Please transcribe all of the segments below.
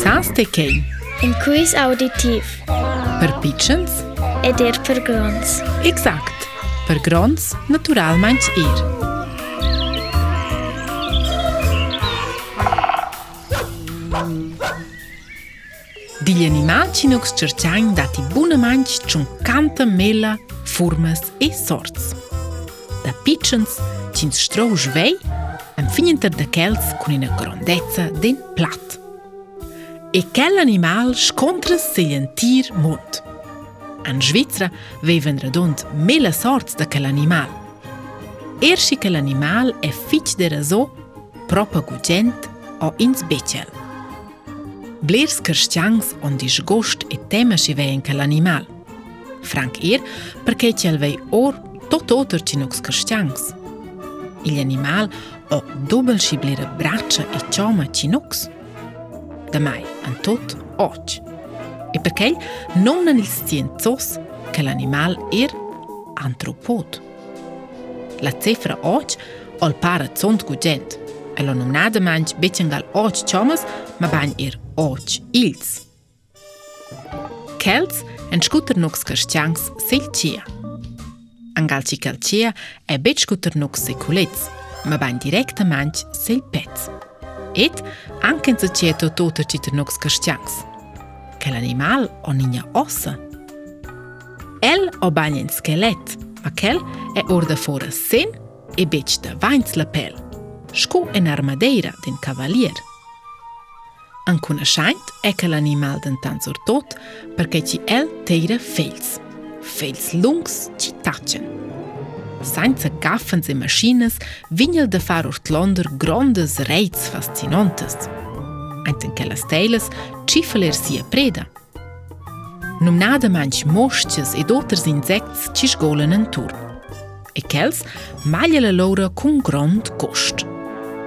Sans të kej. Inkuis auditiv. Për pichens? Edir për grons. Exakt. Për grons, natural manç ir. Dilë animal që nuk së dati bunë manç që në kantë mela, furmës e sorts. Da pichens që në shtrojë zhvej, në finjën tër dhe kelës kuni në grondecë din platë. E quell'animal scontra seglientir mund. An Svizra vevan radunt mille sorts da quell'animal. Erschi quell'animal è fitch de raso, propagugent o ins becel. Blers cristians on disgost e tema si vein quell'animal. Frank ir, perché cel vei or tot oter cinox cristians. Il animal o dubbel si blera braccia e cioma cinox, da mai an tot och. E perché non nel scienzos che l'animal er antropod. La cifra och al para zont gugent. E lo nomnade manch becengal och chomas, ma bagn er och ils. Kelz en scutter nox carstiangs selcia. Angalci calcia e bet scutter nox seculets, ma bagn directamente selpets. pets. et anken të qeto të të që nuk së kështjangës. animal o një një osë. El o banjen skelet, ma kel e urdë forë sen e beqë të vajnë të lëpel. Shku e në armadeira të në kavalier. Anku në shajnët e kel animal të në tanzur tot, përke që el të i rë fejlës. Fejlës lungës që taqenë. Sajnë të kafën të mëshines, vinjëll dhe farur të londër grondës rejtës fascinantës. Ajnë të nkele stelës, qifëllër si e preda. Nëm nadë manjë moshqës e do të rëzin zekës që shgolën në turë. E kels, maljële lorë kun grondë kushtë.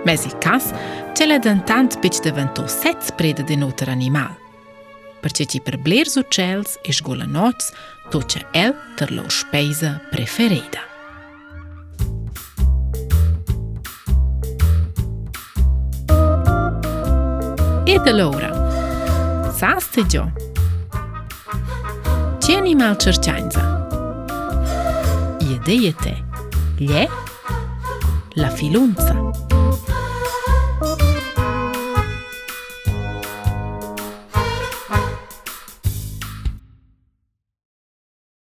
Mezi kas, qële dhe në tantë për që të vëndo setës preda dhe në animal. Për që që i përblerë zu qëllës e shgolën oqës, to që el të je Delora. Gio. Tieni mal czerciańca. Jedyje te. Lie. La filunza.